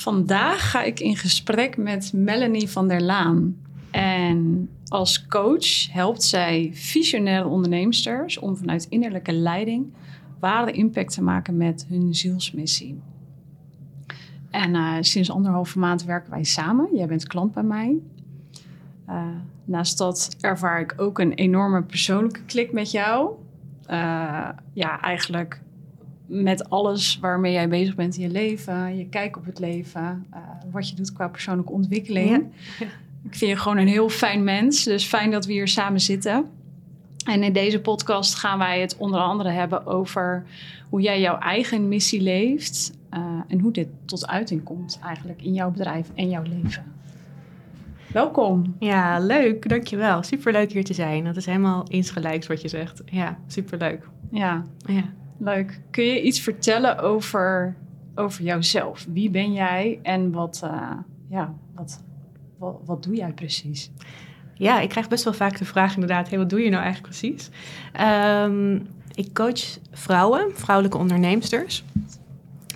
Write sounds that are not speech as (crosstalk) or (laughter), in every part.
Vandaag ga ik in gesprek met Melanie van der Laan. En als coach helpt zij visionaire onderneemsters om vanuit innerlijke leiding ware impact te maken met hun zielsmissie. En uh, sinds anderhalve maand werken wij samen. Jij bent klant bij mij. Uh, naast dat ervaar ik ook een enorme persoonlijke klik met jou. Uh, ja, eigenlijk met alles waarmee jij bezig bent in je leven, je kijk op het leven, wat je doet qua persoonlijke ontwikkeling. Ja. (laughs) Ik vind je gewoon een heel fijn mens, dus fijn dat we hier samen zitten. En in deze podcast gaan wij het onder andere hebben over hoe jij jouw eigen missie leeft uh, en hoe dit tot uiting komt eigenlijk in jouw bedrijf en jouw leven. Welkom. Ja, leuk. Dankjewel. Superleuk hier te zijn. Dat is helemaal insgelijks wat je zegt. Ja, superleuk. Ja, ja. Leuk. Kun je iets vertellen over, over jouzelf? Wie ben jij en wat, uh, ja, wat, wat, doe jij precies? Ja, ik krijg best wel vaak de vraag inderdaad, hey, wat doe je nou eigenlijk precies? Um, ik coach vrouwen, vrouwelijke onderneemsters.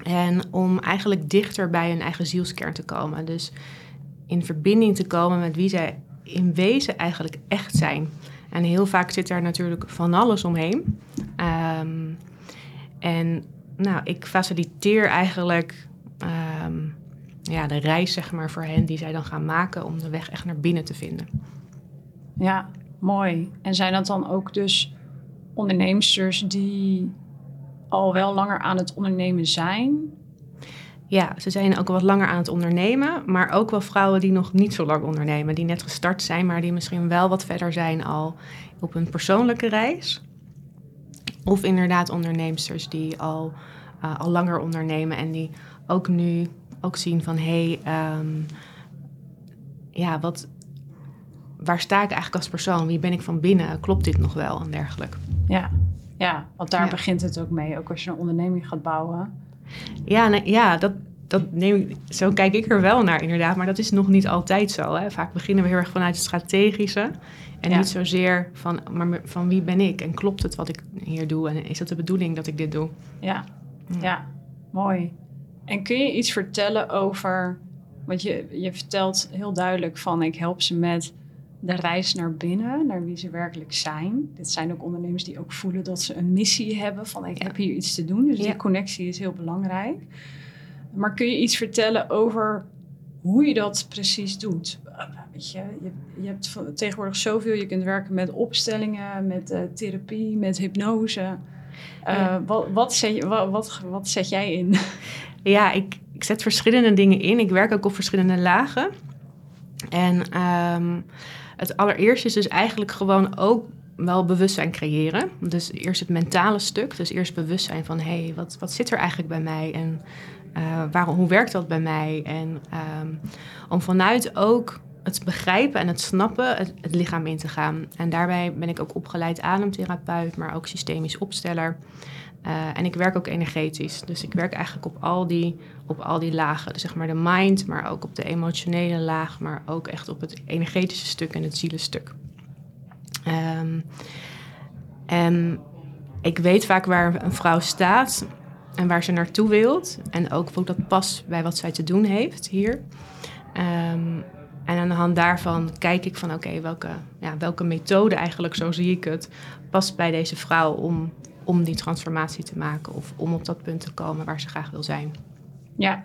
En om eigenlijk dichter bij hun eigen zielskern te komen. Dus in verbinding te komen met wie zij in wezen eigenlijk echt zijn. En heel vaak zit daar natuurlijk van alles omheen. Um, en nou, ik faciliteer eigenlijk um, ja, de reis zeg maar, voor hen die zij dan gaan maken om de weg echt naar binnen te vinden. Ja, mooi. En zijn dat dan ook dus onderneemsters die al wel langer aan het ondernemen zijn? Ja, ze zijn ook wat langer aan het ondernemen, maar ook wel vrouwen die nog niet zo lang ondernemen, die net gestart zijn, maar die misschien wel wat verder zijn al op een persoonlijke reis. Of inderdaad onderneemsters die al, uh, al langer ondernemen en die ook nu ook zien van hé, hey, um, ja, wat, waar sta ik eigenlijk als persoon? Wie ben ik van binnen? Klopt dit nog wel en dergelijke? Ja, ja want daar begint het ook mee. Ook als je een onderneming gaat bouwen. Ja, ja dat, dat neem, zo kijk ik er wel naar inderdaad. Maar dat is nog niet altijd zo. Hè. Vaak beginnen we heel erg vanuit het strategische. En niet zozeer van, maar van wie ben ik? En klopt het wat ik hier doe? En is dat de bedoeling dat ik dit doe? Ja, ja. ja. mooi. En kun je iets vertellen over... Want je, je vertelt heel duidelijk van... ik help ze met de reis naar binnen, naar wie ze werkelijk zijn. Dit zijn ook ondernemers die ook voelen dat ze een missie hebben van ik heb hier iets te doen. Dus die connectie is heel belangrijk. Maar kun je iets vertellen over hoe je dat precies doet? Weet je, je, je hebt tegenwoordig zoveel. Je kunt werken met opstellingen, met uh, therapie, met hypnose. Uh, wat, wat, zet, wat, wat, wat zet jij in? (laughs) Ja, ik, ik zet verschillende dingen in. Ik werk ook op verschillende lagen. En um, het allereerste is dus eigenlijk gewoon ook wel bewustzijn creëren. Dus eerst het mentale stuk. Dus eerst bewustzijn van hé, hey, wat, wat zit er eigenlijk bij mij en waarom, hoe werkt dat bij mij? En um, om vanuit ook het begrijpen en het snappen het, lichaam in te gaan. En daarbij ben ik ook opgeleid ademtherapeut, maar ook systemisch opsteller. Uh, en ik werk ook energetisch. Dus ik werk eigenlijk op al die, op al die lagen. Dus zeg maar de mind, maar ook op de emotionele laag, maar ook echt op het energetische stuk en het zielenstuk. Um, en ik weet vaak waar een vrouw staat en waar ze naartoe wilt. En ook hoe dat past bij wat zij te doen heeft hier. Um, en aan de hand daarvan kijk ik van oké, welke, ja, welke methode eigenlijk, zo zie ik het, past bij deze vrouw om om die transformatie te maken of om op dat punt te komen waar ze graag wil zijn. Ja,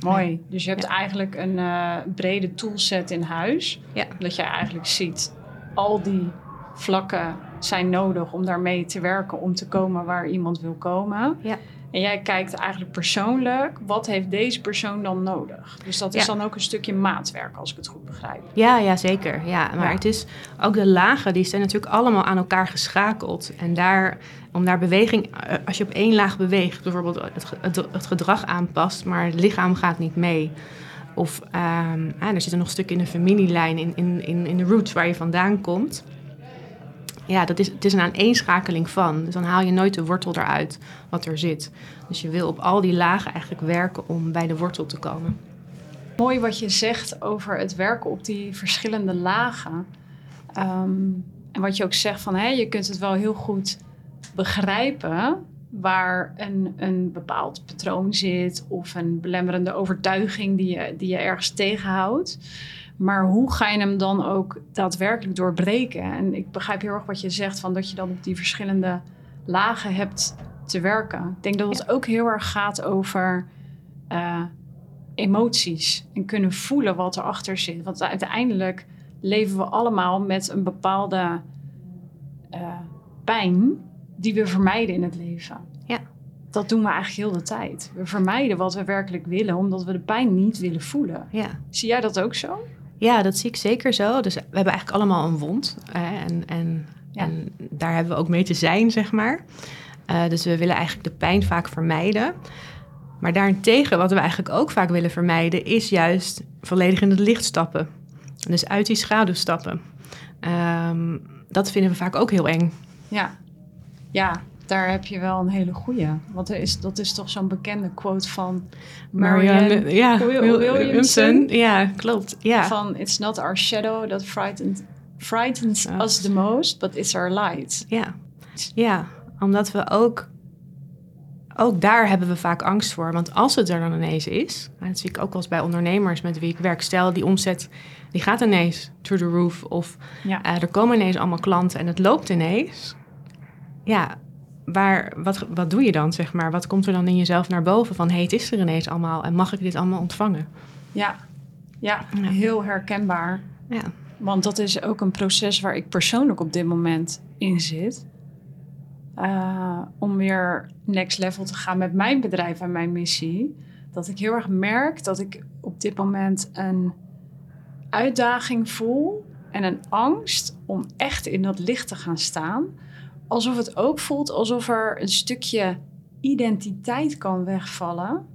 mooi. Dus je hebt eigenlijk een uh, brede toolset in huis. Ja. Dat je eigenlijk ziet, al die vlakken zijn nodig om daarmee te werken, om te komen waar iemand wil komen. Ja. En jij kijkt eigenlijk persoonlijk, wat heeft deze persoon dan nodig? Dus dat is dan ook een stukje maatwerk, als ik het goed begrijp. Ja, ja zeker. Ja, maar het is ook de lagen, die zijn natuurlijk allemaal aan elkaar geschakeld. En daar, om daar beweging, eh, als je op één laag beweegt, bijvoorbeeld het, het, het gedrag aanpast, maar het lichaam gaat niet mee. Of um, ah, er zit nog een stuk in de familielijn, in, in, in, in de roots waar je vandaan komt ja, dat is, het is een aaneenschakeling van. Dus dan haal je nooit de wortel eruit wat er zit. Dus je wil op al die lagen eigenlijk werken om bij de wortel te komen. Mooi wat je zegt over het werken op die verschillende lagen. Ehm, en wat je ook zegt van, hé, je kunt het wel heel goed begrijpen. waar een, een bepaald patroon zit of een belemmerende overtuiging die je, die je ergens tegenhoudt. Maar hoe ga je hem dan ook daadwerkelijk doorbreken? En ik begrijp heel erg wat je zegt, van dat je dan op die verschillende lagen hebt te werken. Ik denk dat het ook heel erg gaat over eh, emoties en kunnen voelen wat erachter zit. Want uiteindelijk leven we allemaal met een bepaalde uh, pijn die we vermijden in het leven. Ja. Dat doen we eigenlijk heel de tijd. We vermijden wat we werkelijk willen, omdat we de pijn niet willen voelen. Ja. Zie jij dat ook zo? Ja, dat zie ik zeker zo. Dus we hebben eigenlijk allemaal een wond. en, en, en daar hebben we ook mee te zijn, zeg maar. Uh, dus we willen eigenlijk de pijn vaak vermijden. Maar daarentegen, wat we eigenlijk ook vaak willen vermijden, is juist volledig in het licht stappen. Dus uit die schaduw stappen. Um, dat vinden we vaak ook heel eng. Ja, ja daar heb je wel een hele goeie. Want er is, dat is toch zo'n bekende quote van Marianne, ja, Williamson. Ja, klopt. Ja. Van It's not our shadow that frightens, frightens us the most, but it's our light. Ja, ja omdat we ook... Ook daar hebben we vaak angst voor. Want als het er dan ineens is... En dat zie ik ook wel eens bij ondernemers met wie ik werk. Stel, die omzet die gaat ineens through the roof. Of ja. uh, er komen ineens allemaal klanten en het loopt ineens. Ja, waar, wat, wat doe je dan, zeg maar? Wat komt er dan in jezelf naar boven van... hé, hey, het is er ineens allemaal en mag ik dit allemaal ontvangen? Ja, ja, heel herkenbaar. Ja. Want dat is ook een proces waar ik persoonlijk op dit moment in zit. Uh, om weer next level te gaan met mijn bedrijf en mijn missie. Dat ik heel erg merk dat ik op dit moment een uitdaging voel en een angst om echt in dat licht te gaan staan. Alsof het ook voelt alsof er een stukje identiteit kan wegvallen.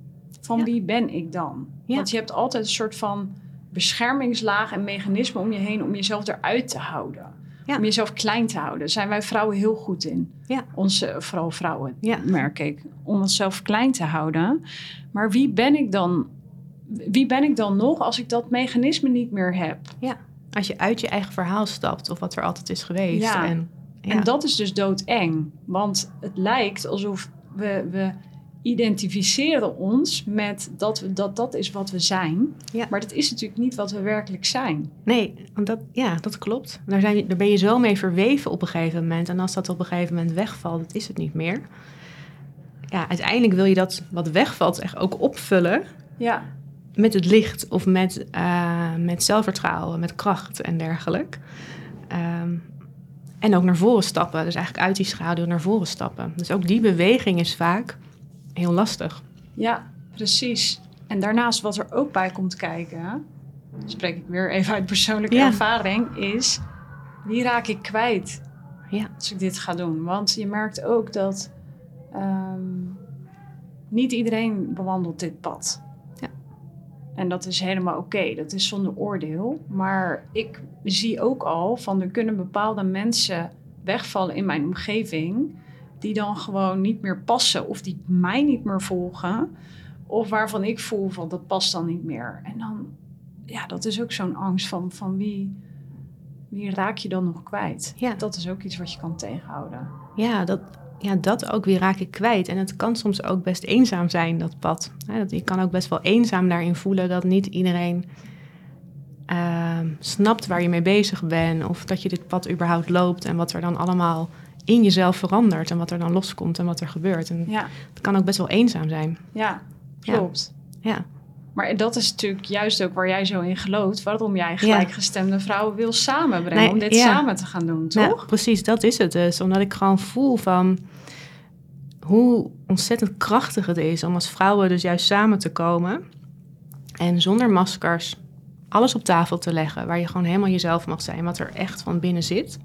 Van wie ben ik dan? Want je hebt altijd een soort van beschermingslaag en mechanisme om je heen om jezelf eruit te houden. Om jezelf klein te houden. Daar zijn wij vrouwen heel goed in. Ja. Onze, vooral vrouwen, merk ik. Om onszelf klein te houden. Maar wie ben ik dan wie ben ik dan nog als ik dat mechanisme niet meer heb? Ja, als je uit je eigen verhaal stapt of wat er altijd is geweest. Ja. En, dat is dus doodeng. Want het lijkt alsof we, we identificeren ons met dat, we, dat dat is wat we zijn. Ja. Maar dat is natuurlijk niet wat we werkelijk zijn. Nee, dat, ja, dat klopt. Daar, zijn, daar ben je zo mee verweven op een gegeven moment. En als dat op een gegeven moment wegvalt, dat is het niet meer. Ja, uiteindelijk wil je dat wat wegvalt echt ook opvullen. Ja met het licht of met, uh, met zelfvertrouwen, met kracht en dergelijke. Um, en ook naar voren stappen, dus eigenlijk uit die schaduw naar voren stappen. Dus ook die beweging is vaak heel lastig. Ja, precies. En daarnaast wat er ook bij komt kijken, spreek ik weer even uit persoonlijke ervaring, is wie raak ik kwijt ja. als ik dit ga doen? Want je merkt ook dat um, niet iedereen bewandelt dit pad. En dat is helemaal oké, dat is zonder oordeel. Maar ik zie ook al van er kunnen bepaalde mensen wegvallen in mijn omgeving. Die dan gewoon niet meer passen of die mij niet meer volgen. Of waarvan ik voel van dat past dan niet meer. En dan, ja, dat is ook zo'n angst van, van wie, wie raak je dan nog kwijt? Ja. Dat is ook iets wat je kan tegenhouden. Ja, dat, ja, dat ook weer raak ik kwijt. En het kan soms ook best eenzaam zijn, dat pad. Je kan ook best wel eenzaam daarin voelen dat niet iedereen uh, snapt waar je mee bezig bent. Of dat je dit pad überhaupt loopt en wat er dan allemaal in jezelf verandert. En wat er dan loskomt en wat er gebeurt. En ja. het kan ook best wel eenzaam zijn. Ja, klopt. ja. Maar dat is natuurlijk juist ook waar jij zo in gelooft. Waarom jij gelijkgestemde vrouwen wil samenbrengen. om dit samen te gaan doen, toch? Ja, precies, dat is het dus. Omdat ik gewoon voel van hoe ontzettend krachtig het is om als vrouwen dus juist samen te komen. En zonder maskers alles op tafel te leggen. Waar je gewoon helemaal jezelf mag zijn. Wat er echt van binnen zit.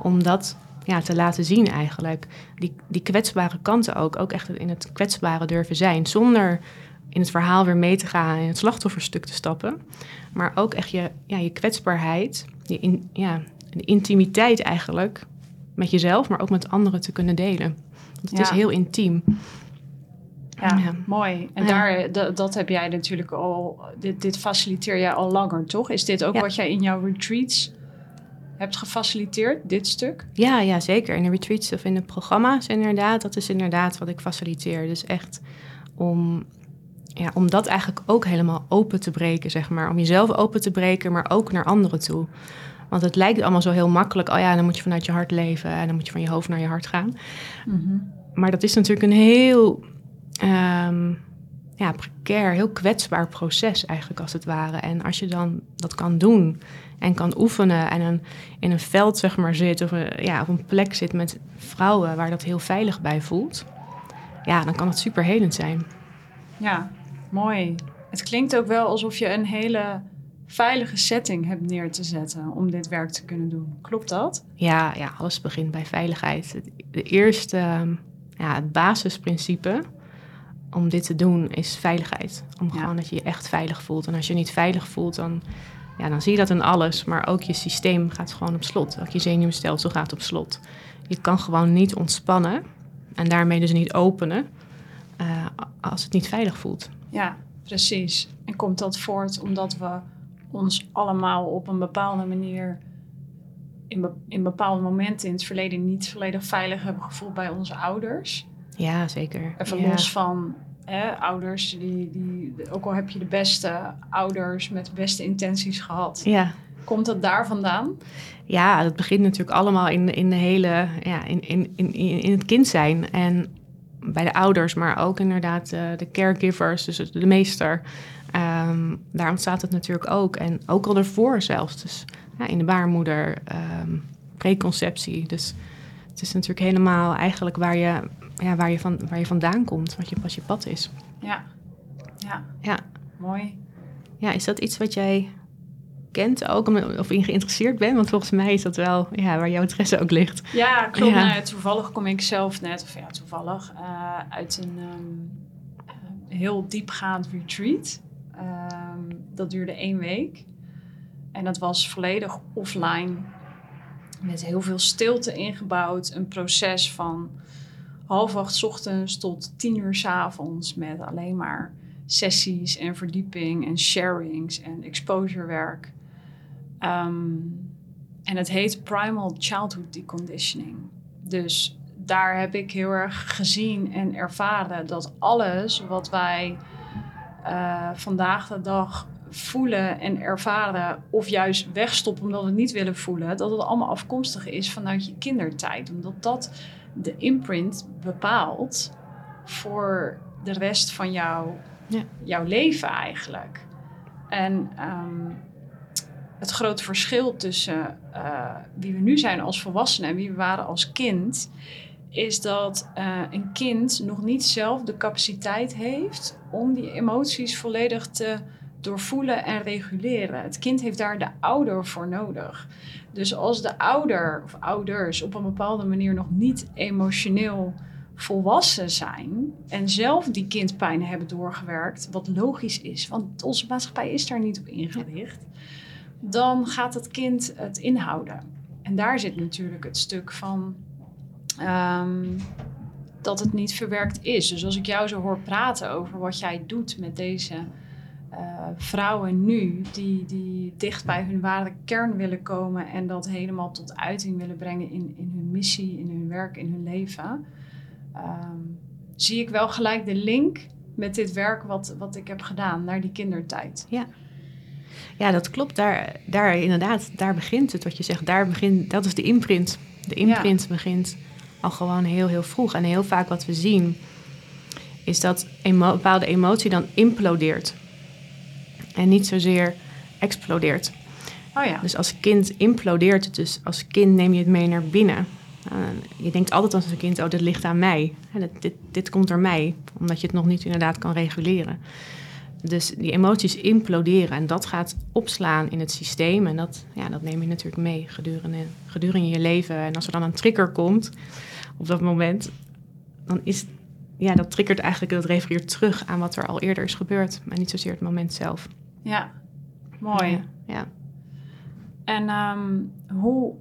Om dat ja, te laten zien eigenlijk. Die, die kwetsbare kanten ook. Ook echt in het kwetsbare durven zijn. Zonder in het verhaal weer mee te gaan, in het slachtofferstuk te stappen. Maar ook echt je, ja, je kwetsbaarheid, je in, ja, de intimiteit eigenlijk met jezelf, maar ook met anderen te kunnen delen. Want het is heel intiem. Ja, ja. mooi. En daar, dat heb jij natuurlijk al, dit, dit faciliteer jij al langer, toch? Is dit ook wat jij in jouw retreats hebt gefaciliteerd, dit stuk? Ja, ja, zeker. In de retreats of in de programma's inderdaad. Dat is inderdaad wat ik faciliteer. Dus echt om, ja, om dat eigenlijk ook helemaal open te breken, zeg maar. Om jezelf open te breken, maar ook naar anderen toe. Want het lijkt allemaal zo heel makkelijk. Oh ja, dan moet je vanuit je hart leven en dan moet je van je hoofd naar je hart gaan. Mhm. Maar dat is natuurlijk een heel ehm, ja, precair, heel kwetsbaar proces eigenlijk als het ware. En als je dan dat kan doen en kan oefenen en een, in een veld zeg maar zit of een, ja, op een plek zit met vrouwen waar dat heel veilig bij voelt, ja, dan kan het super helend zijn. Ja, mooi. Het klinkt ook wel alsof je een hele veilige setting hebt neer te zetten om dit werk te kunnen doen. Klopt dat? Ja, ja alles begint bij veiligheid. Het- De eerste, ehm, ja, het basisprincipe om dit te doen is veiligheid. Om Ja. gewoon dat je je echt veilig voelt. En als je je niet veilig voelt, dan, ja, dan zie je dat in alles. Maar ook je systeem gaat gewoon op slot. Ook je zenuwstelsel gaat op slot. Je kan gewoon niet ontspannen en daarmee dus niet openen eh, als het niet veilig voelt. Ja, precies. En komt dat voort omdat we ons allemaal op een bepaalde manier in, be- in bepaalde momenten in het verleden niet volledig veilig hebben gevoeld bij onze ouders? Ja, zeker. Even ja. los van hè, ouders, die, die, ook al heb je de beste ouders met de beste intenties gehad. Ja, Komt dat daar vandaan? Ja, dat begint natuurlijk allemaal in, in de hele, ja, in, in, in, in het kind zijn. En bij de ouders, maar ook inderdaad eh, de caregivers, dus de meester. Ehm, daar ontstaat het natuurlijk ook. En ook al ervoor zelfs. Dus ja, in de baarmoeder, ehm, preconceptie. Dus het is natuurlijk helemaal eigenlijk waar je, ja, waar je, van, waar je vandaan komt, wat je pas je pad is. Ja, ja, Ja. mooi. ja, is dat iets wat jij kent ook, of in geïnteresseerd bent? Want volgens mij is dat wel ja, waar jouw interesse ook ligt. Ja, klopt. Ja. Nou toevallig kom ik zelf net, of ja, toevallig, eh, uit een ehm, eh, heel diepgaand retreat. Ehm, dat duurde één week. En dat was volledig offline. Met heel veel stilte ingebouwd. Een proces van half acht 's ochtends tot tien uur 's avonds. Met alleen maar sessies en verdieping en sharings en exposure Ehm, en het heet Primal Childhood Deconditioning. Dus daar heb ik heel erg gezien en ervaren dat alles wat wij eh, vandaag de dag voelen en ervaren, of juist wegstoppen omdat we het niet willen voelen, dat het allemaal afkomstig is vanuit je kindertijd. Omdat dat de imprint bepaalt voor de rest van jouw, Ja. jouw leven eigenlijk. En ehm, het grote verschil tussen eh, wie we nu zijn als volwassenen en wie we waren als kind, is dat eh, een kind nog niet zelf de capaciteit heeft om die emoties volledig te doorvoelen en reguleren. Het kind heeft daar de ouder voor nodig. Dus als de ouder of ouders op een bepaalde manier nog niet emotioneel volwassen zijn en zelf die kindpijn hebben doorgewerkt, wat logisch is, want onze maatschappij is daar niet op ingericht, dan gaat het kind het inhouden. En daar zit natuurlijk het stuk van ehm, dat het niet verwerkt is. Dus als ik jou zo hoor praten over wat jij doet met deze eh, vrouwen nu, die, die dicht bij hun ware kern willen komen en dat helemaal tot uiting willen brengen in, in hun missie, in hun werk, in hun leven, ehm, zie ik wel gelijk de link met dit werk wat, wat ik heb gedaan naar die kindertijd. Ja, dat klopt. Daar, daar inderdaad, daar begint het wat je zegt. Daar begint, dat is de imprint. De imprint begint al gewoon heel, heel vroeg. En heel vaak wat we zien, is dat een bepaalde emotie dan implodeert. En niet zozeer explodeert. Oh ja, Dus als kind implodeert het. Dus als kind neem je het mee naar binnen. Uh, je denkt altijd als een kind, oh, dit ligt aan mij. Dit, dit, dit komt door mij. Omdat je het nog niet inderdaad kan reguleren. Dus die emoties imploderen en dat gaat opslaan in het systeem. En dat, ja, dat neem je natuurlijk mee gedurende, gedurende je leven. En als er dan een trigger komt op dat moment, dan is ja, dat triggert eigenlijk, dat refereert terug aan wat er al eerder is gebeurd. Maar niet zozeer het moment zelf. ja. mooi. Ja, ja. En ehm, hoe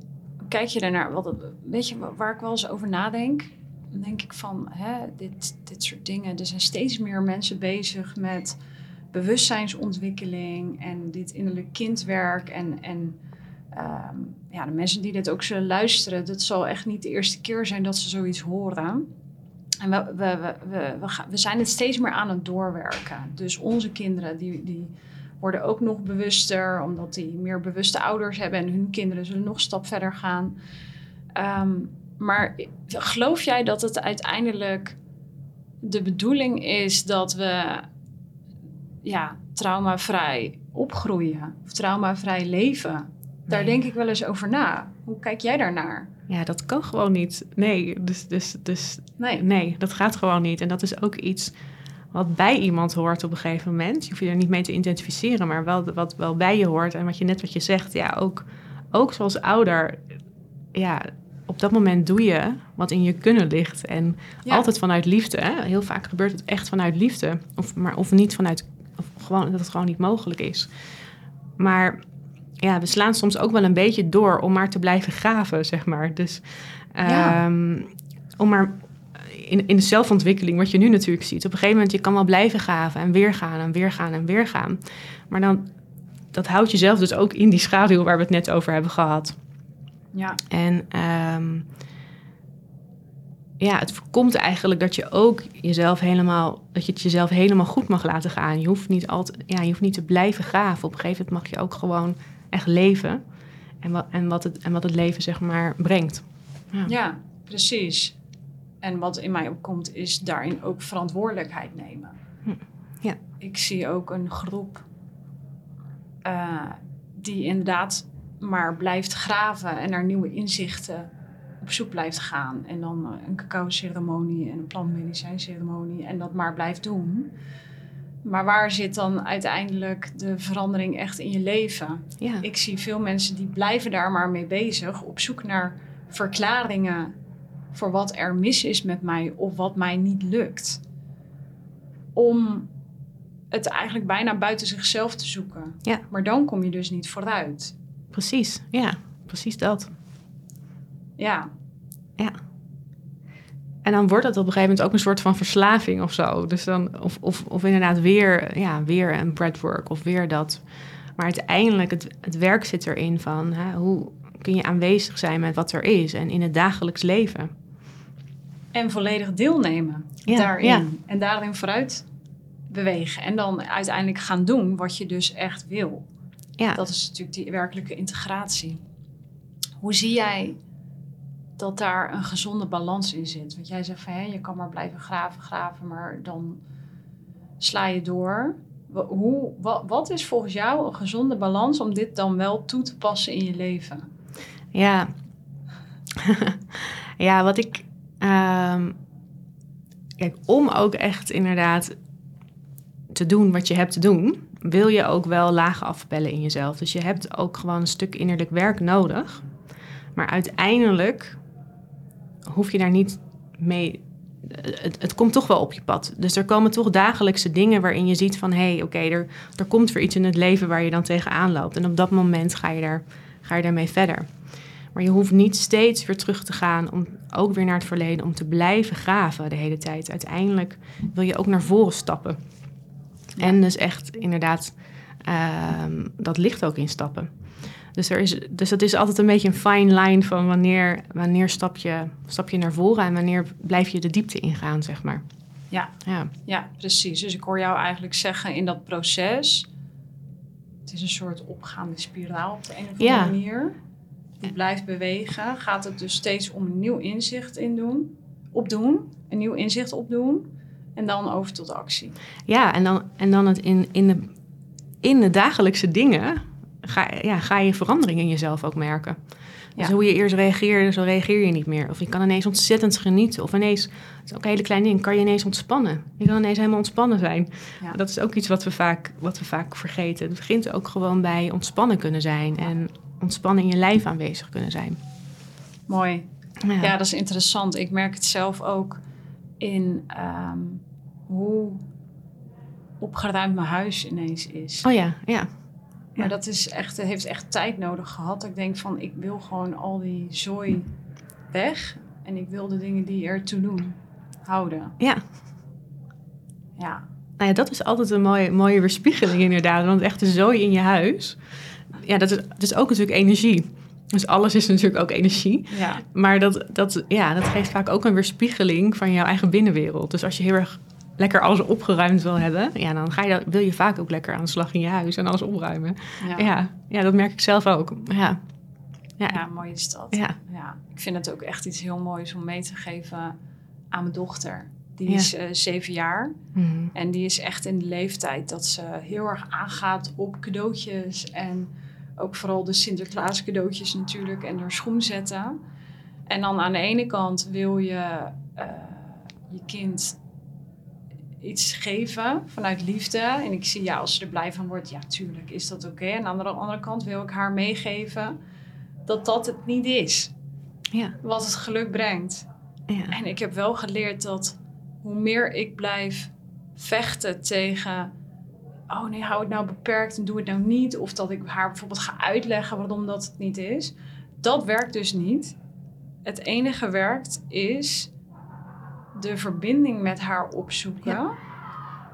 kijk je daarnaar? Wat, weet je wa- waar ik wel eens over nadenk? Dan denk ik van, hè, dit, dit soort dingen. Er zijn steeds meer mensen bezig met bewustzijnsontwikkeling en dit innerlijk kindwerk en, en ehm, ja, de mensen die dit ook zullen luisteren, dat zal echt niet de eerste keer zijn dat ze zoiets horen. En we, we, we, we, we, zijn het steeds meer aan het doorwerken. Dus onze kinderen, die, die worden ook nog bewuster, omdat die meer bewuste ouders hebben en hun kinderen zullen nog een stap verder gaan. Ehm, maar geloof jij dat het uiteindelijk de bedoeling is dat we ja, traumavrij opgroeien of traumavrij leven? Daar Nee. denk ik wel eens over na. Hoe kijk jij daarnaar? Ja, dat kan gewoon niet. Nee, dus, dus, dus Nee. nee, dat gaat gewoon niet. En dat is ook iets wat bij iemand hoort op een gegeven moment. Je hoeft je er niet mee te identificeren, maar wel wat wel bij je hoort. En wat je net wat je zegt, ja, ook, ook zoals ouder, ja, op dat moment doe je wat in je kunnen ligt. En Ja. altijd vanuit liefde. Hè? Heel vaak gebeurt het echt vanuit liefde. Of, maar, of niet vanuit, of gewoon, dat het gewoon niet mogelijk is. Maar ja, we slaan soms ook wel een beetje door om maar te blijven graven, zeg maar. Dus Ja. ehm, om maar in, in de zelfontwikkeling, wat je nu natuurlijk ziet. Op een gegeven moment, je kan wel blijven graven en weer gaan en weer gaan en weer gaan. Maar dan, dat houdt jezelf dus ook in die schaduw waar we het net over hebben gehad. Ja. En ehm, ja, het voorkomt eigenlijk dat je ook jezelf helemaal, dat je het jezelf helemaal goed mag laten gaan. Je hoeft niet altijd, ja, je hoeft niet te blijven graven. Op een gegeven moment mag je ook gewoon echt leven. En wat, en wat, het, en wat het leven zeg maar brengt. Ja. Ja, precies. En wat in mij opkomt is daarin ook verantwoordelijkheid nemen. Hm, ja. Ik zie ook een groep eh, die inderdaad maar blijft graven en naar nieuwe inzichten op zoek blijft gaan. En dan eh, een cacao-ceremonie en een plantmedicijnceremonie en dat maar blijft doen. Maar waar zit dan uiteindelijk de verandering echt in je leven? Ja. Ik zie veel mensen die blijven daar maar mee bezig, op zoek naar verklaringen voor wat er mis is met mij of wat mij niet lukt. Om het eigenlijk bijna buiten zichzelf te zoeken. Ja. Maar dan kom je dus niet vooruit. Precies, ja, precies dat. Ja, En dan wordt het op een gegeven moment ook een soort van verslaving of zo. Dus dan, of, of, of inderdaad weer, ja, weer een breadwork of weer dat. Maar uiteindelijk, het, het werk zit erin van hè, hoe kun je aanwezig zijn met wat er is en in het dagelijks leven. en volledig deelnemen Ja, daarin. ja. En daarin vooruit bewegen. En dan uiteindelijk gaan doen wat je dus echt wil. Ja, Dat is natuurlijk die werkelijke integratie. Hoe zie jij dat daar een gezonde balans in zit? Want jij zegt van hè, je kan maar blijven graven, graven, maar dan sla je door. Hoe, wa- wat is volgens jou een gezonde balans om dit dan wel toe te passen in je leven? ja. (laughs) ja, wat ik. ehm, kijk, om ook echt inderdaad te doen wat je hebt te doen, wil je ook wel lagen afpellen in jezelf. Dus je hebt ook gewoon een stuk innerlijk werk nodig. Maar uiteindelijk hoef je daar niet mee. Het, het komt toch wel op je pad. Dus er komen toch dagelijkse dingen waarin je ziet van hé, hey, oké, er, er komt weer iets in het leven waar je dan tegenaan loopt. En op dat moment ga je, daar, ga je daarmee verder. Maar je hoeft niet steeds weer terug te gaan, om, ook weer naar het verleden, om te blijven graven de hele tijd. Uiteindelijk wil je ook naar voren stappen. En dus echt inderdaad ehm, dat licht ook instappen. Dus, er is, dus dat is altijd een beetje een fine line van wanneer, wanneer stap, je, stap je naar voren en wanneer blijf je de diepte ingaan, zeg maar. Ja. Ja, Ja, precies. Dus ik hoor jou eigenlijk zeggen in dat proces. Het is een soort opgaande spiraal op de een of andere Ja. manier. Die blijft bewegen. Gaat het dus steeds om een nieuw inzicht in doen, opdoen. Een nieuw inzicht opdoen. En dan over tot actie. ja en dan, en dan het in, in, de, in de dagelijkse dingen ga, ja, ga je verandering in jezelf ook merken. Dus Ja. hoe je eerst reageerde, zo reageer je niet meer. Of je kan ineens ontzettend genieten. Of ineens, het is ook een hele kleine ding, kan je ineens ontspannen. Je kan ineens helemaal ontspannen zijn. Ja. Dat is ook iets wat we, vaak, wat we vaak vergeten. Het begint ook gewoon bij ontspannen kunnen zijn. En ontspannen in je lijf aanwezig kunnen zijn. Mooi. Ja, Ja, dat is interessant. Ik merk het zelf ook in ehm, hoe opgeruimd mijn huis ineens is. Oh ja, ja. Maar dat is echt, heeft echt tijd nodig gehad. Ik denk van, ik wil gewoon al die zooi weg. En ik wil de dingen die ertoe doen, houden. Ja. Ja, Nou ja, dat is altijd een mooie, mooie weerspiegeling inderdaad. Want echt de zooi in je huis, ja dat, is, dat is ook natuurlijk energie. Dus alles is natuurlijk ook energie. Ja. Maar dat, dat, ja, dat geeft vaak ook een weerspiegeling van jouw eigen binnenwereld. Dus als je heel erg lekker alles opgeruimd wil hebben, ja, dan ga je, wil je vaak ook lekker aan de slag in je huis en alles opruimen. Ja. Ja, ja, dat merk ik zelf ook. Ja, ja, Ja, mooi is dat. Ja. Ja. Ik vind het ook echt iets heel moois om mee te geven aan mijn dochter. Die Ja. is eh, zeven jaar Mhm. en die is echt in de leeftijd dat ze heel erg aangaat op cadeautjes. En ook vooral de Sinterklaas cadeautjes natuurlijk en haar schoen zetten. En dan aan de ene kant wil je eh, je kind iets geven vanuit liefde. En ik zie, ja, als ze er blij van wordt, ja, tuurlijk is dat oké. En aan de andere kant wil ik haar meegeven dat dat het niet is. ja, Wat het geluk brengt. ja. En ik heb wel geleerd dat hoe meer ik blijf vechten tegen... oh nee, hou het nou beperkt en doe het nou niet. Of dat ik haar bijvoorbeeld ga uitleggen waarom dat het niet is. Dat werkt dus niet. Het enige werkt is de verbinding met haar opzoeken. Ja.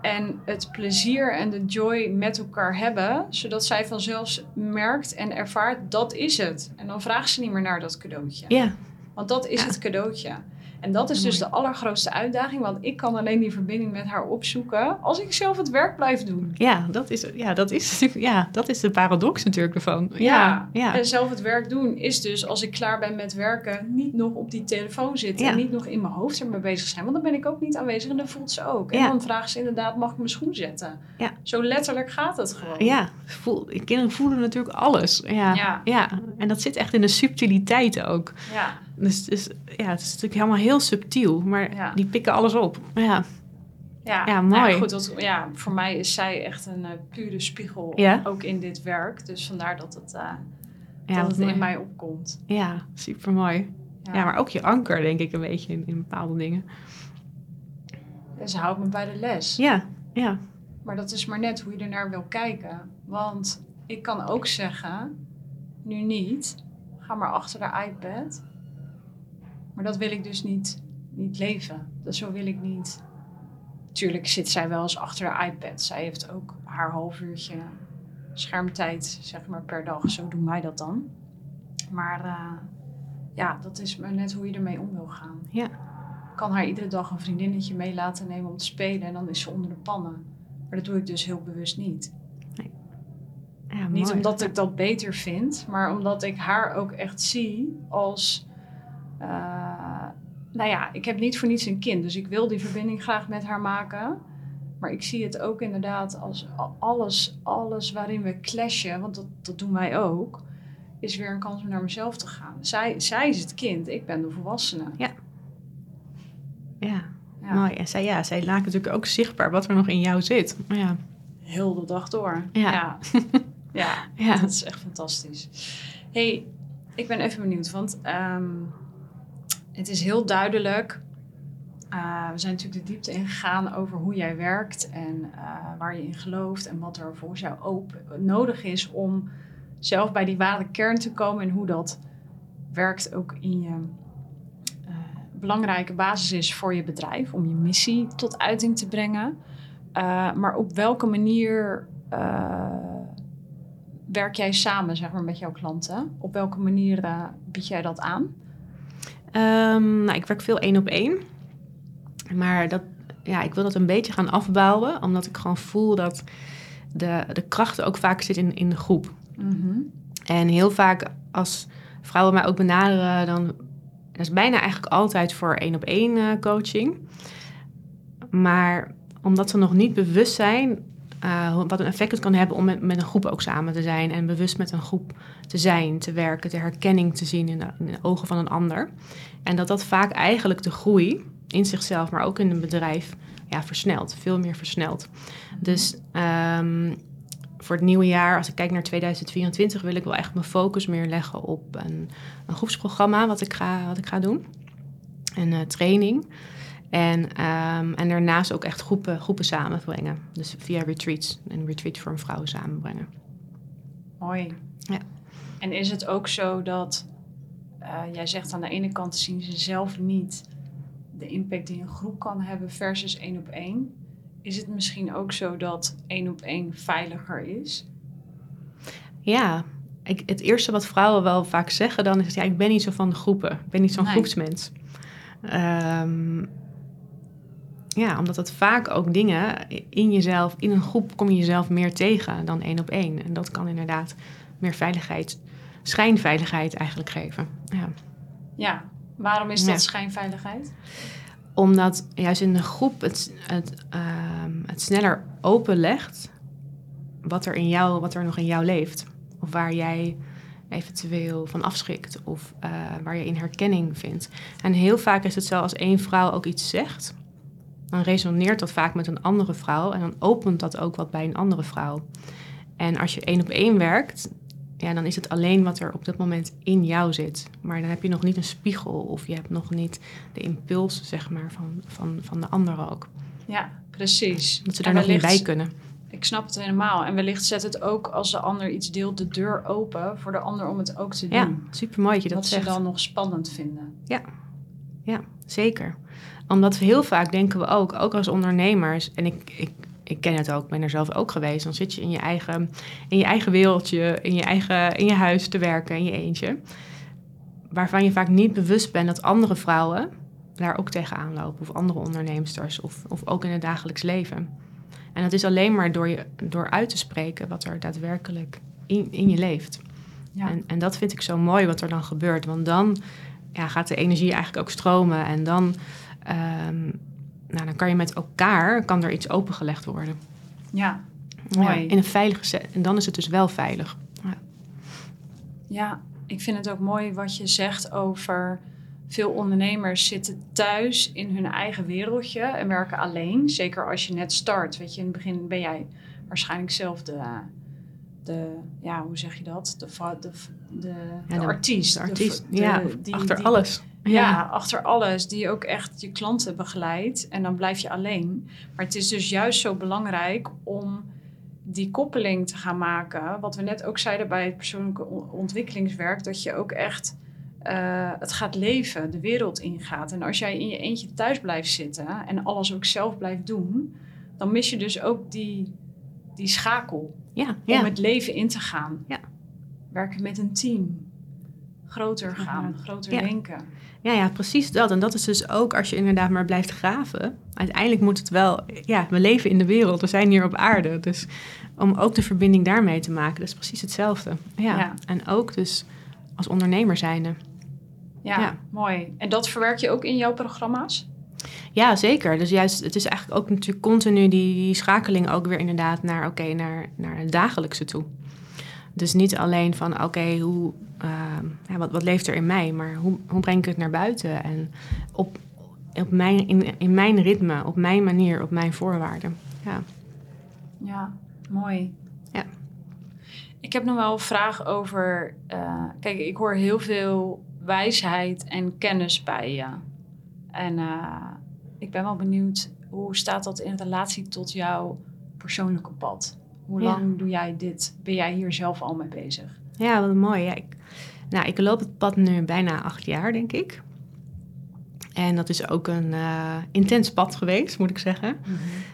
En het plezier en de joy met elkaar hebben. Zodat zij vanzelf merkt en ervaart, dat is het. En dan vraagt ze niet meer naar dat cadeautje. ja. Want dat is Ja. het cadeautje. En dat is dus de allergrootste uitdaging. Want ik kan alleen die verbinding met haar opzoeken als ik zelf het werk blijf doen. Ja, dat is, ja, dat is, (laughs) ja, dat is de paradox natuurlijk ervan. Ja, ja. En zelf het werk doen is dus als ik klaar ben met werken, niet nog op die telefoon zitten. Ja. En niet nog in mijn hoofd ermee bezig zijn. Want dan ben ik ook niet aanwezig en dat voelt ze ook. En dan vragen ze inderdaad, mag ik mijn schoen zetten? Ja. Zo letterlijk gaat het gewoon. Ja, voel, kinderen voelen natuurlijk alles. Ja, Ja. ja. en dat zit echt in de subtiliteit ook. Ja. Dus, dus ja, het is natuurlijk helemaal heel subtiel, maar Ja. die pikken alles op. Ja, Ja, Ja, nou mooi. goed, dat, ja, voor mij is zij echt een eh, pure spiegel, Ja? ook in dit werk. Dus vandaar dat het, eh, dat het mooi. in mij opkomt. ja super mooi. Ja. maar ook je anker, denk ik, een beetje in, in bepaalde dingen. En ze houdt me bij de les. Ja, ja, Maar dat is maar net hoe je ernaar wil kijken. Want ik kan ook zeggen, nu niet, ga maar achter de iPad. Maar dat wil ik dus niet, niet leven. Dat zo wil ik niet. Tuurlijk zit zij wel eens achter de iPad. Zij heeft ook haar half uurtje schermtijd, zeg maar, per dag. Zo doen wij dat dan. Maar eh, ja, dat is maar net hoe je ermee om wil gaan. Ja. Ik kan haar iedere dag een vriendinnetje mee laten nemen om te spelen. En dan is ze onder de pannen. Maar dat doe ik dus heel bewust niet. ja Niet mooi. omdat ik dat beter vind, maar omdat ik haar ook echt zie als. eh, nou ja, ik heb niet voor niets een kind, dus ik wil die verbinding graag met haar maken. Maar ik zie het ook inderdaad als alles, alles waarin we clashen, want dat, dat doen wij ook, is weer een kans om naar mezelf te gaan. Zij, zij is het kind, ik ben de volwassene. Ja, Ja, mooi. En zij, ja, zij laat natuurlijk ook zichtbaar wat er nog in jou zit. Ja, Heel de dag door. Ja. ja. (laughs) ja. ja. Dat is echt fantastisch. hey, ik ben even benieuwd, want ehm, het is heel duidelijk. eh, we zijn natuurlijk de diepte ingegaan over hoe jij werkt en eh, waar je in gelooft en wat er volgens jou ook nodig is om zelf bij die ware kern te komen en hoe dat werkt ook in je eh, belangrijke basis is voor je bedrijf, om je missie tot uiting te brengen. Maar op welke manier werk jij samen zeg maar, met jouw klanten? Op welke manier bied jij dat aan? Ehm, nou, ik werk veel één op één. Maar dat, ja, ik wil dat een beetje gaan afbouwen. Omdat ik gewoon voel dat de, de kracht ook vaak zit in, in de groep. En heel vaak als vrouwen mij ook benaderen, dan dat is bijna eigenlijk altijd voor één op één eh, coaching. Maar omdat ze nog niet bewust zijn eh, wat een effect het kan hebben om met, met een groep ook samen te zijn en bewust met een groep te zijn, te werken, de herkenning te zien in de, in de ogen van een ander. En dat dat vaak eigenlijk de groei in zichzelf, maar ook in een bedrijf, ja, versnelt, veel meer versnelt. Dus ehm, voor het nieuwe jaar, als ik kijk naar 2024, wil ik wel echt mijn focus meer leggen op een, een groepsprogramma wat ik ga, wat ik ga doen. Een eh, training. En, ehm, en daarnaast ook echt groepen, groepen samenbrengen. Dus via retreats. Een retreat voor een vrouw samenbrengen. Mooi. Ja. En is het ook zo dat eh, jij zegt aan de ene kant zien ze zelf niet de impact die een groep kan hebben versus één op één? Is het misschien ook zo dat één op één veiliger is? Ja, ik, het eerste wat vrouwen wel vaak zeggen dan is... ja, ik ben niet zo van de groepen. Ik ben niet zo'n Nee. groepsmens. Ehm, ja, omdat het vaak ook dingen in jezelf... in een groep kom je jezelf meer tegen dan één op één. En dat kan inderdaad meer veiligheid... schijnveiligheid eigenlijk geven. Ja. Ja, waarom is Ja. dat schijnveiligheid? Omdat juist in de groep het, het, ehm, het sneller openlegt wat er, in jou, wat er nog in jou leeft. Of waar jij eventueel van afschrikt of eh, waar je in herkenning vindt. En heel vaak is het zo als één vrouw ook iets zegt, dan resoneert dat vaak met een andere vrouw en dan opent dat ook wat bij een andere vrouw. En als je één op één werkt, ja, dan is het alleen wat er op dat moment in jou zit. Maar dan heb je nog niet een spiegel of je hebt nog niet de impuls, zeg maar, van, van, van de ander ook. Ja, precies. Dat ze daar nog niet bij kunnen. Ik snap het helemaal. En wellicht zet het ook als de ander iets deelt de deur open voor de ander om het ook te doen. Ja, super mooi dat je dat wat zegt. ze dan nog spannend vinden. Ja, zeker. Omdat we heel vaak denken we ook, ook als ondernemers, en ik, ik, ik ken het ook, ik ben er zelf ook geweest, dan zit je in je eigen, in je eigen wereldje, in je, eigen, in je huis te werken, in je eentje. Waarvan je vaak niet bewust bent dat andere vrouwen daar ook tegenaan lopen, of andere onderneemsters, of, of ook in het dagelijks leven. En dat is alleen maar door, je, door uit te spreken wat er daadwerkelijk in, in je leeft. Ja. En, en dat vind ik zo mooi wat er dan gebeurt. Want dan ja, gaat de energie eigenlijk ook stromen. En dan, ehm, nou, dan kan je met elkaar, kan er iets opengelegd worden. ja, Ja, Mooi. in een veilige set. En dan is het dus wel veilig. Ja. Ja, ik vind het ook mooi wat je zegt over veel ondernemers zitten thuis in hun eigen wereldje en werken alleen. Zeker als je net start. Weet je, in het begin ben jij waarschijnlijk zelf de, de ja, hoe zeg je dat? De, de, de, artiest. De artiest, ja, die- achter die- alles. Ja. achter alles. Die ook echt je klanten begeleidt. En dan blijf je alleen. Maar het is dus juist zo belangrijk om die koppeling te gaan maken. Wat we net ook zeiden bij het persoonlijke on- ontwikkelingswerk. Dat je ook echt eh, het gaat leven, de wereld ingaat. En als jij in je eentje thuis blijft zitten en alles ook zelf blijft doen. Dan mis je dus ook die, die schakel Ja, om het leven in te gaan. Ja. Werken met een team. Groter gaan, groter denken. Ja, ja, precies dat. En dat is dus ook als je inderdaad maar blijft graven. Uiteindelijk moet het wel... Ja, we leven in de wereld. We zijn hier op aarde. Dus om ook de verbinding daarmee te maken, dat is precies hetzelfde. Ja. En ook dus als ondernemer zijnde. Ja. mooi. En dat verwerk je ook in jouw programma's? Ja, zeker. Dus juist, het is eigenlijk ook natuurlijk continu die, die schakeling ook weer inderdaad naar, oké, naar, naar het dagelijkse toe. Dus niet alleen van, oké, hoe, ehm, ja, wat, wat leeft er in mij, maar hoe, hoe breng ik het naar buiten? En op, op mijn, in, in mijn ritme, op mijn manier, op mijn voorwaarden. Ja. Ja, mooi. Ja. Ik heb nog wel een vraag over... eh, kijk, ik hoor heel veel wijsheid en kennis bij je. En eh, ik ben wel benieuwd, hoe staat dat in relatie tot jouw persoonlijke pad? Hoe Ja. lang doe jij dit? Ben jij hier zelf al mee bezig? Ja, wat mooi. Ja, ik, nou, ik loop het pad nu bijna acht jaar, denk ik. En dat is ook een eh, intens pad geweest, moet ik zeggen.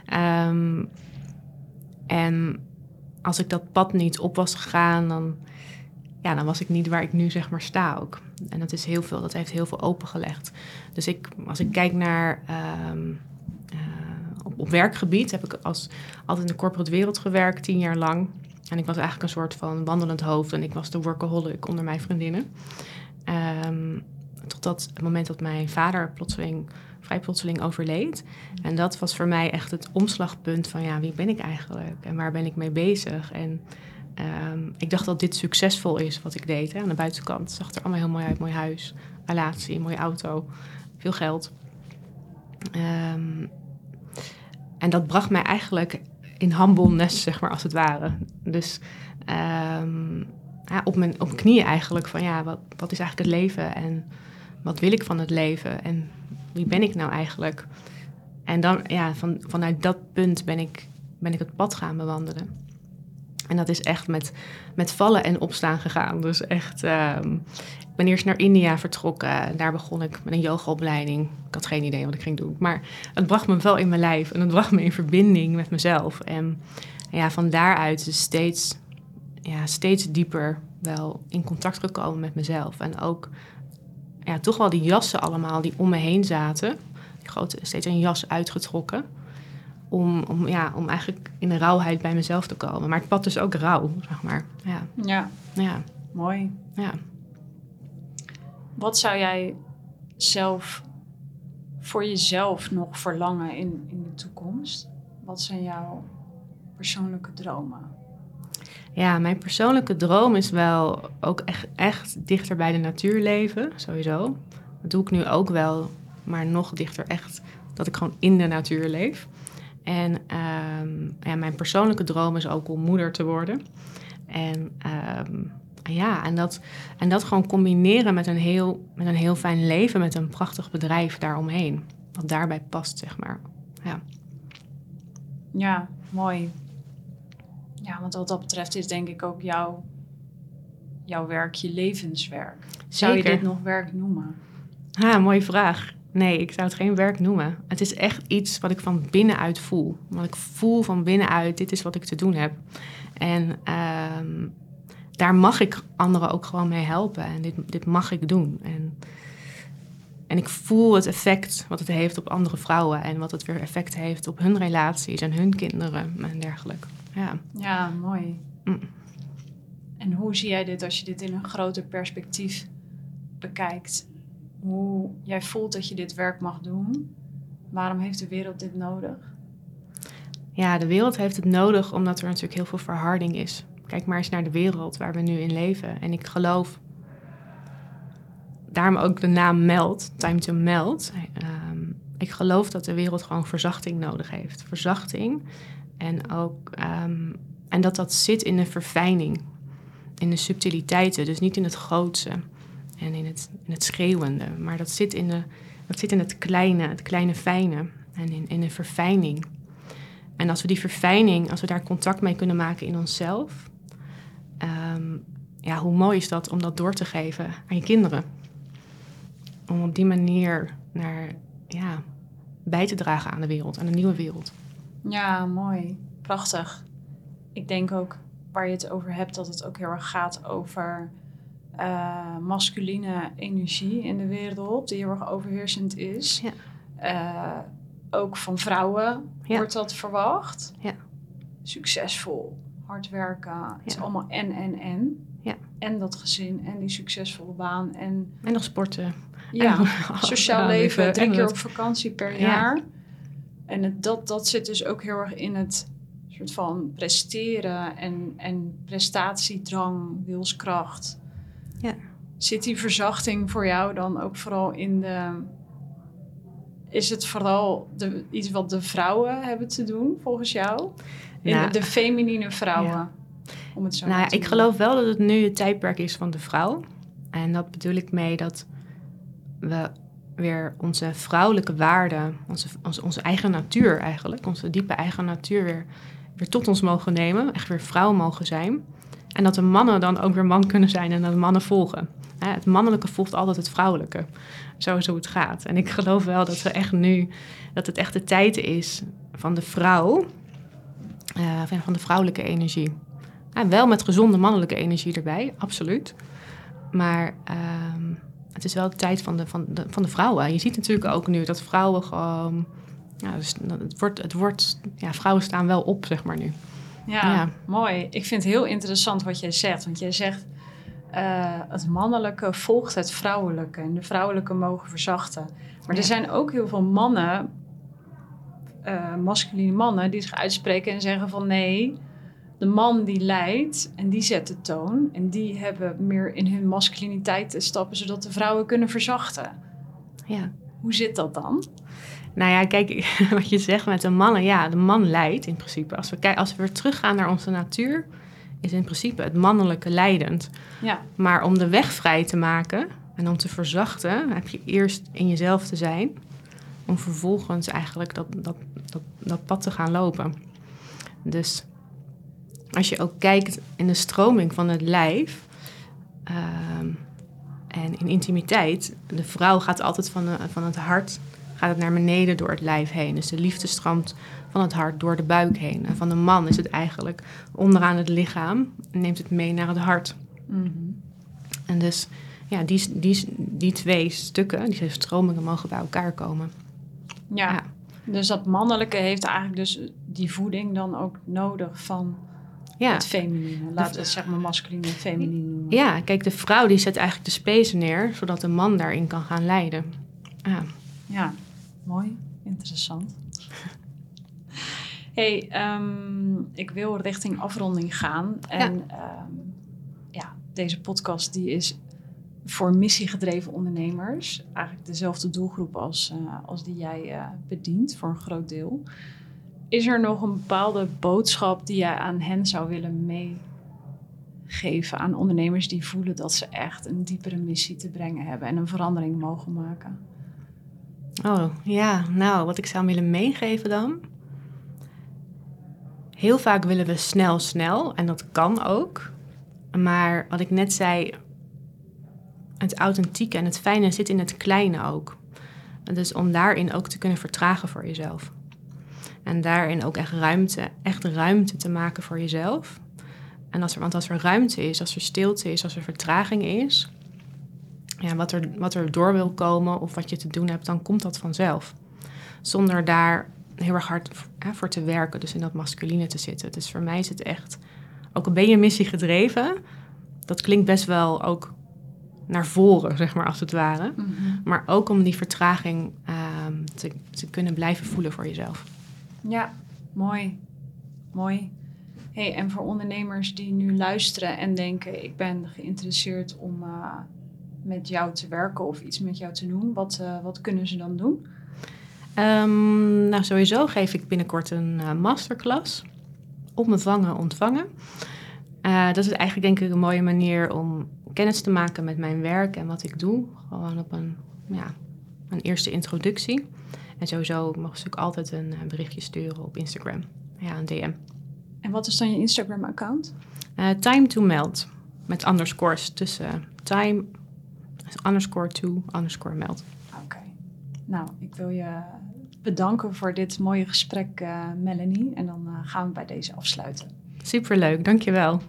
Ehm, en als ik dat pad niet op was gegaan, dan, ja, dan was ik niet waar ik nu zeg maar sta ook. En dat is heel veel, dat heeft heel veel opengelegd. Dus ik, als ik kijk naar ehm, eh, op, werkgebied, heb ik als, altijd in de corporate wereld gewerkt, tien jaar lang. En ik was eigenlijk een soort van wandelend hoofd en ik was de workaholic onder mijn vriendinnen. Ehm, totdat het moment dat mijn vader plotseling, vrij plotseling overleed. En dat was voor mij echt het omslagpunt van ja, wie ben ik eigenlijk en waar ben ik mee bezig? En ehm, ik dacht dat dit succesvol is wat ik deed. Aan de buitenkant zag het er allemaal heel mooi uit. Mooi huis, relatie, mooie auto, veel geld. Ehm, en dat bracht mij eigenlijk in humbleness, zeg maar, als het ware. Dus ehm, ja, op, mijn, op knieën eigenlijk van ja, wat, wat is eigenlijk het leven en wat wil ik van het leven en wie ben ik nou eigenlijk? En dan, ja, van, vanuit dat punt ben ik, ben ik het pad gaan bewandelen. En dat is echt met, met vallen en opstaan gegaan. Dus echt, ehm, ik ben eerst naar India vertrokken. Daar begon ik met een yogaopleiding. Ik had geen idee wat ik ging doen. Maar het bracht me wel in mijn lijf. En het bracht me in verbinding met mezelf. En ja, van daaruit is steeds, ja, steeds dieper wel in contact gekomen met mezelf. En ook ja, toch wel die jassen allemaal die om me heen zaten. Die grote, steeds een jas uitgetrokken. Om, om, ja, om eigenlijk in de rauwheid bij mezelf te komen. Maar het pad dus ook rauw, zeg maar. Ja, Ja, ja, mooi. ja. Wat zou jij zelf voor jezelf nog verlangen in, in de toekomst? Wat zijn jouw persoonlijke dromen? Ja, mijn persoonlijke droom is wel ook echt, echt dichter bij de natuur leven, sowieso. Dat doe ik nu ook wel, maar nog dichter echt dat ik gewoon in de natuur leef. En ehm, ja, mijn persoonlijke droom is ook om moeder te worden. En ehm, ja, en dat, en dat gewoon combineren met een, heel, met een heel fijn leven, met een prachtig bedrijf daaromheen. Wat daarbij past, zeg maar. Ja. Ja, mooi. Ja, want wat dat betreft is denk ik ook jouw, jouw werk je levenswerk. Zou je dit nog werk noemen? Ha, mooie vraag. Nee, ik zou het geen werk noemen. Het is echt iets wat ik van binnenuit voel. Wat ik voel van binnenuit, dit is wat ik te doen heb. En ehm, daar mag ik anderen ook gewoon mee helpen. En dit, dit mag ik doen. En, en ik voel het effect wat het heeft op andere vrouwen. En wat het weer effect heeft op hun relaties en hun kinderen en dergelijke. Ja. Ja, mooi. Mm. En hoe zie jij dit als je dit in een groter perspectief bekijkt? Hoe jij voelt dat je dit werk mag doen? Waarom heeft de wereld dit nodig? Ja, de wereld heeft het nodig omdat er natuurlijk heel veel verharding is. Kijk maar eens naar de wereld waar we nu in leven. En ik geloof, daarom ook de naam Meld, Time to Meld. Ehm, ik geloof dat de wereld gewoon verzachting nodig heeft. Verzachting en ook, ehm, en dat dat zit in de verfijning, in de subtiliteiten. Dus niet in het grootse en in het, in het schreeuwende, maar dat zit in, de, dat zit in het kleine, het kleine fijne en in, in de verfijning. En als we die verfijning, als we daar contact mee kunnen maken in onszelf, ehm, ja, hoe mooi is dat om dat door te geven aan je kinderen? Om op die manier naar, ja, bij te dragen aan de wereld, aan een nieuwe wereld. Ja, mooi. Prachtig. Ik denk ook waar je het over hebt, dat het ook heel erg gaat over eh, masculine energie in de wereld, die heel erg overheersend is. Ja. Eh, ook van vrouwen Ja. wordt dat verwacht. Ja. Succesvol, hard werken. Het is allemaal en, en, en. Ja. En dat gezin en die succesvolle baan. En En nog sporten. ja, En (laughs) sociaal ja, leven, drie keer op vakantie per Ja. jaar. En het, dat, dat zit dus ook heel erg in het soort van presteren en, en prestatiedrang, wilskracht. Zit die verzachting voor jou dan ook vooral in de... Is het vooral de, iets wat de vrouwen hebben te doen, volgens jou? In Nou, de feminine vrouwen, ja. om het zo Nou ja, ik geloof wel dat het nu het tijdperk is van de vrouw. En dat bedoel ik mee dat we weer onze vrouwelijke waarden, onze, onze, onze eigen natuur eigenlijk, onze diepe eigen natuur weer, weer tot ons mogen nemen. Echt weer vrouw mogen zijn. En dat de mannen dan ook weer man kunnen zijn en dat de mannen volgen. Het mannelijke volgt altijd het vrouwelijke. Zo is hoe het gaat. En ik geloof wel dat we echt nu, dat het echt de tijd is van de vrouw, eh, van- de vrouwelijke energie. Ja, wel met gezonde mannelijke energie erbij, absoluut. Maar ehm, het is wel de tijd van de, van, de, van de vrouwen. Je ziet natuurlijk ook nu dat vrouwen gewoon... Ja, dus het wordt, het wordt, ja, vrouwen staan wel op, zeg maar nu. Ja, Ja. mooi. Ik vind het heel interessant wat jij zegt. Want jij zegt, eh, het mannelijke volgt het vrouwelijke. En de vrouwelijke mogen verzachten. Maar er zijn ook heel veel mannen, eh masculine mannen, die zich uitspreken en zeggen van nee, de man die leidt en die zet de toon. En die hebben meer in hun masculiniteit te stappen, zodat de vrouwen kunnen verzachten. Ja. Hoe zit dat dan? Nou ja, kijk, (laughs) wat je zegt met de mannen. Ja, de man leidt in principe. Als we, als we weer teruggaan naar onze natuur... is in principe het mannelijke leidend. Ja, Maar om de weg vrij te maken en om te verzachten, heb je eerst in jezelf te zijn. Om vervolgens eigenlijk dat, dat, dat, dat pad te gaan lopen. Dus als je ook kijkt in de stroming van het lijf ehm, en in intimiteit, de vrouw gaat altijd van, de, van het hart gaat het naar beneden door het lijf heen. Dus de liefde stroomt van het hart door de buik heen. En van de man is het eigenlijk onderaan het lichaam en neemt het mee naar het hart. Mhm. En dus ja, die, die, die twee stukken, die twee stromingen mogen bij elkaar komen. Ja. Ja. Dus dat mannelijke heeft eigenlijk dus die voeding dan ook nodig van Ja. het feminine. Laten we het zeg maar masculine en feminine noemen. ja, kijk, de vrouw die zet eigenlijk de space neer, zodat de man daarin kan gaan leiden. Ja. Ja, mooi. Interessant. Hey, ehm, ik wil richting afronding gaan. En ja. ja, deze podcast die is voor missiegedreven ondernemers. Eigenlijk dezelfde doelgroep als, uh, als die jij uh, bedient, voor een groot deel. Is er nog een bepaalde boodschap die jij aan hen zou willen meegeven? Aan ondernemers die voelen dat ze echt een diepere missie te brengen hebben en een verandering mogen maken? Oh, ja. Nou, wat ik zou willen meegeven dan? Heel vaak willen we snel, snel. En dat kan ook. Maar wat ik net zei, het authentieke en het fijne zit in het kleine ook. Dus om daarin ook te kunnen vertragen voor jezelf. En daarin ook echt ruimte, echt ruimte te maken voor jezelf. En als er, want als er ruimte is, als er stilte is, als er vertraging is, ja, wat, er, wat er door wil komen of wat je te doen hebt, dan komt dat vanzelf. Zonder daar heel erg hard voor te werken, dus in dat masculine te zitten. Dus voor mij is het echt, ook al ben je missie gedreven, dat klinkt best wel ook naar voren, zeg maar, als het ware. Mhm. Maar ook om die vertraging um, te, te kunnen blijven voelen voor jezelf. Ja, mooi. Mooi. Hey, en voor ondernemers die nu luisteren en denken: ik ben geïnteresseerd om uh, met jou te werken of iets met jou te doen, wat, uh, wat kunnen ze dan doen? Um, nou, sowieso geef ik binnenkort een uh, masterclass. Opvangen, ontvangen. Uh, dat is eigenlijk denk ik een mooie manier om kennis te maken met mijn werk en wat ik doe. Gewoon op een, ja, een eerste introductie. En sowieso mag ze ook altijd een berichtje sturen op Instagram. Ja, een DM. En wat is dan je Instagram-account? Uh, time to meld. Met underscores tussen time underscore to underscore meld. Oké. Okay. Nou, ik wil je bedanken voor dit mooie gesprek, uh, Melanie. En dan uh, gaan we bij deze afsluiten. Superleuk, dankjewel.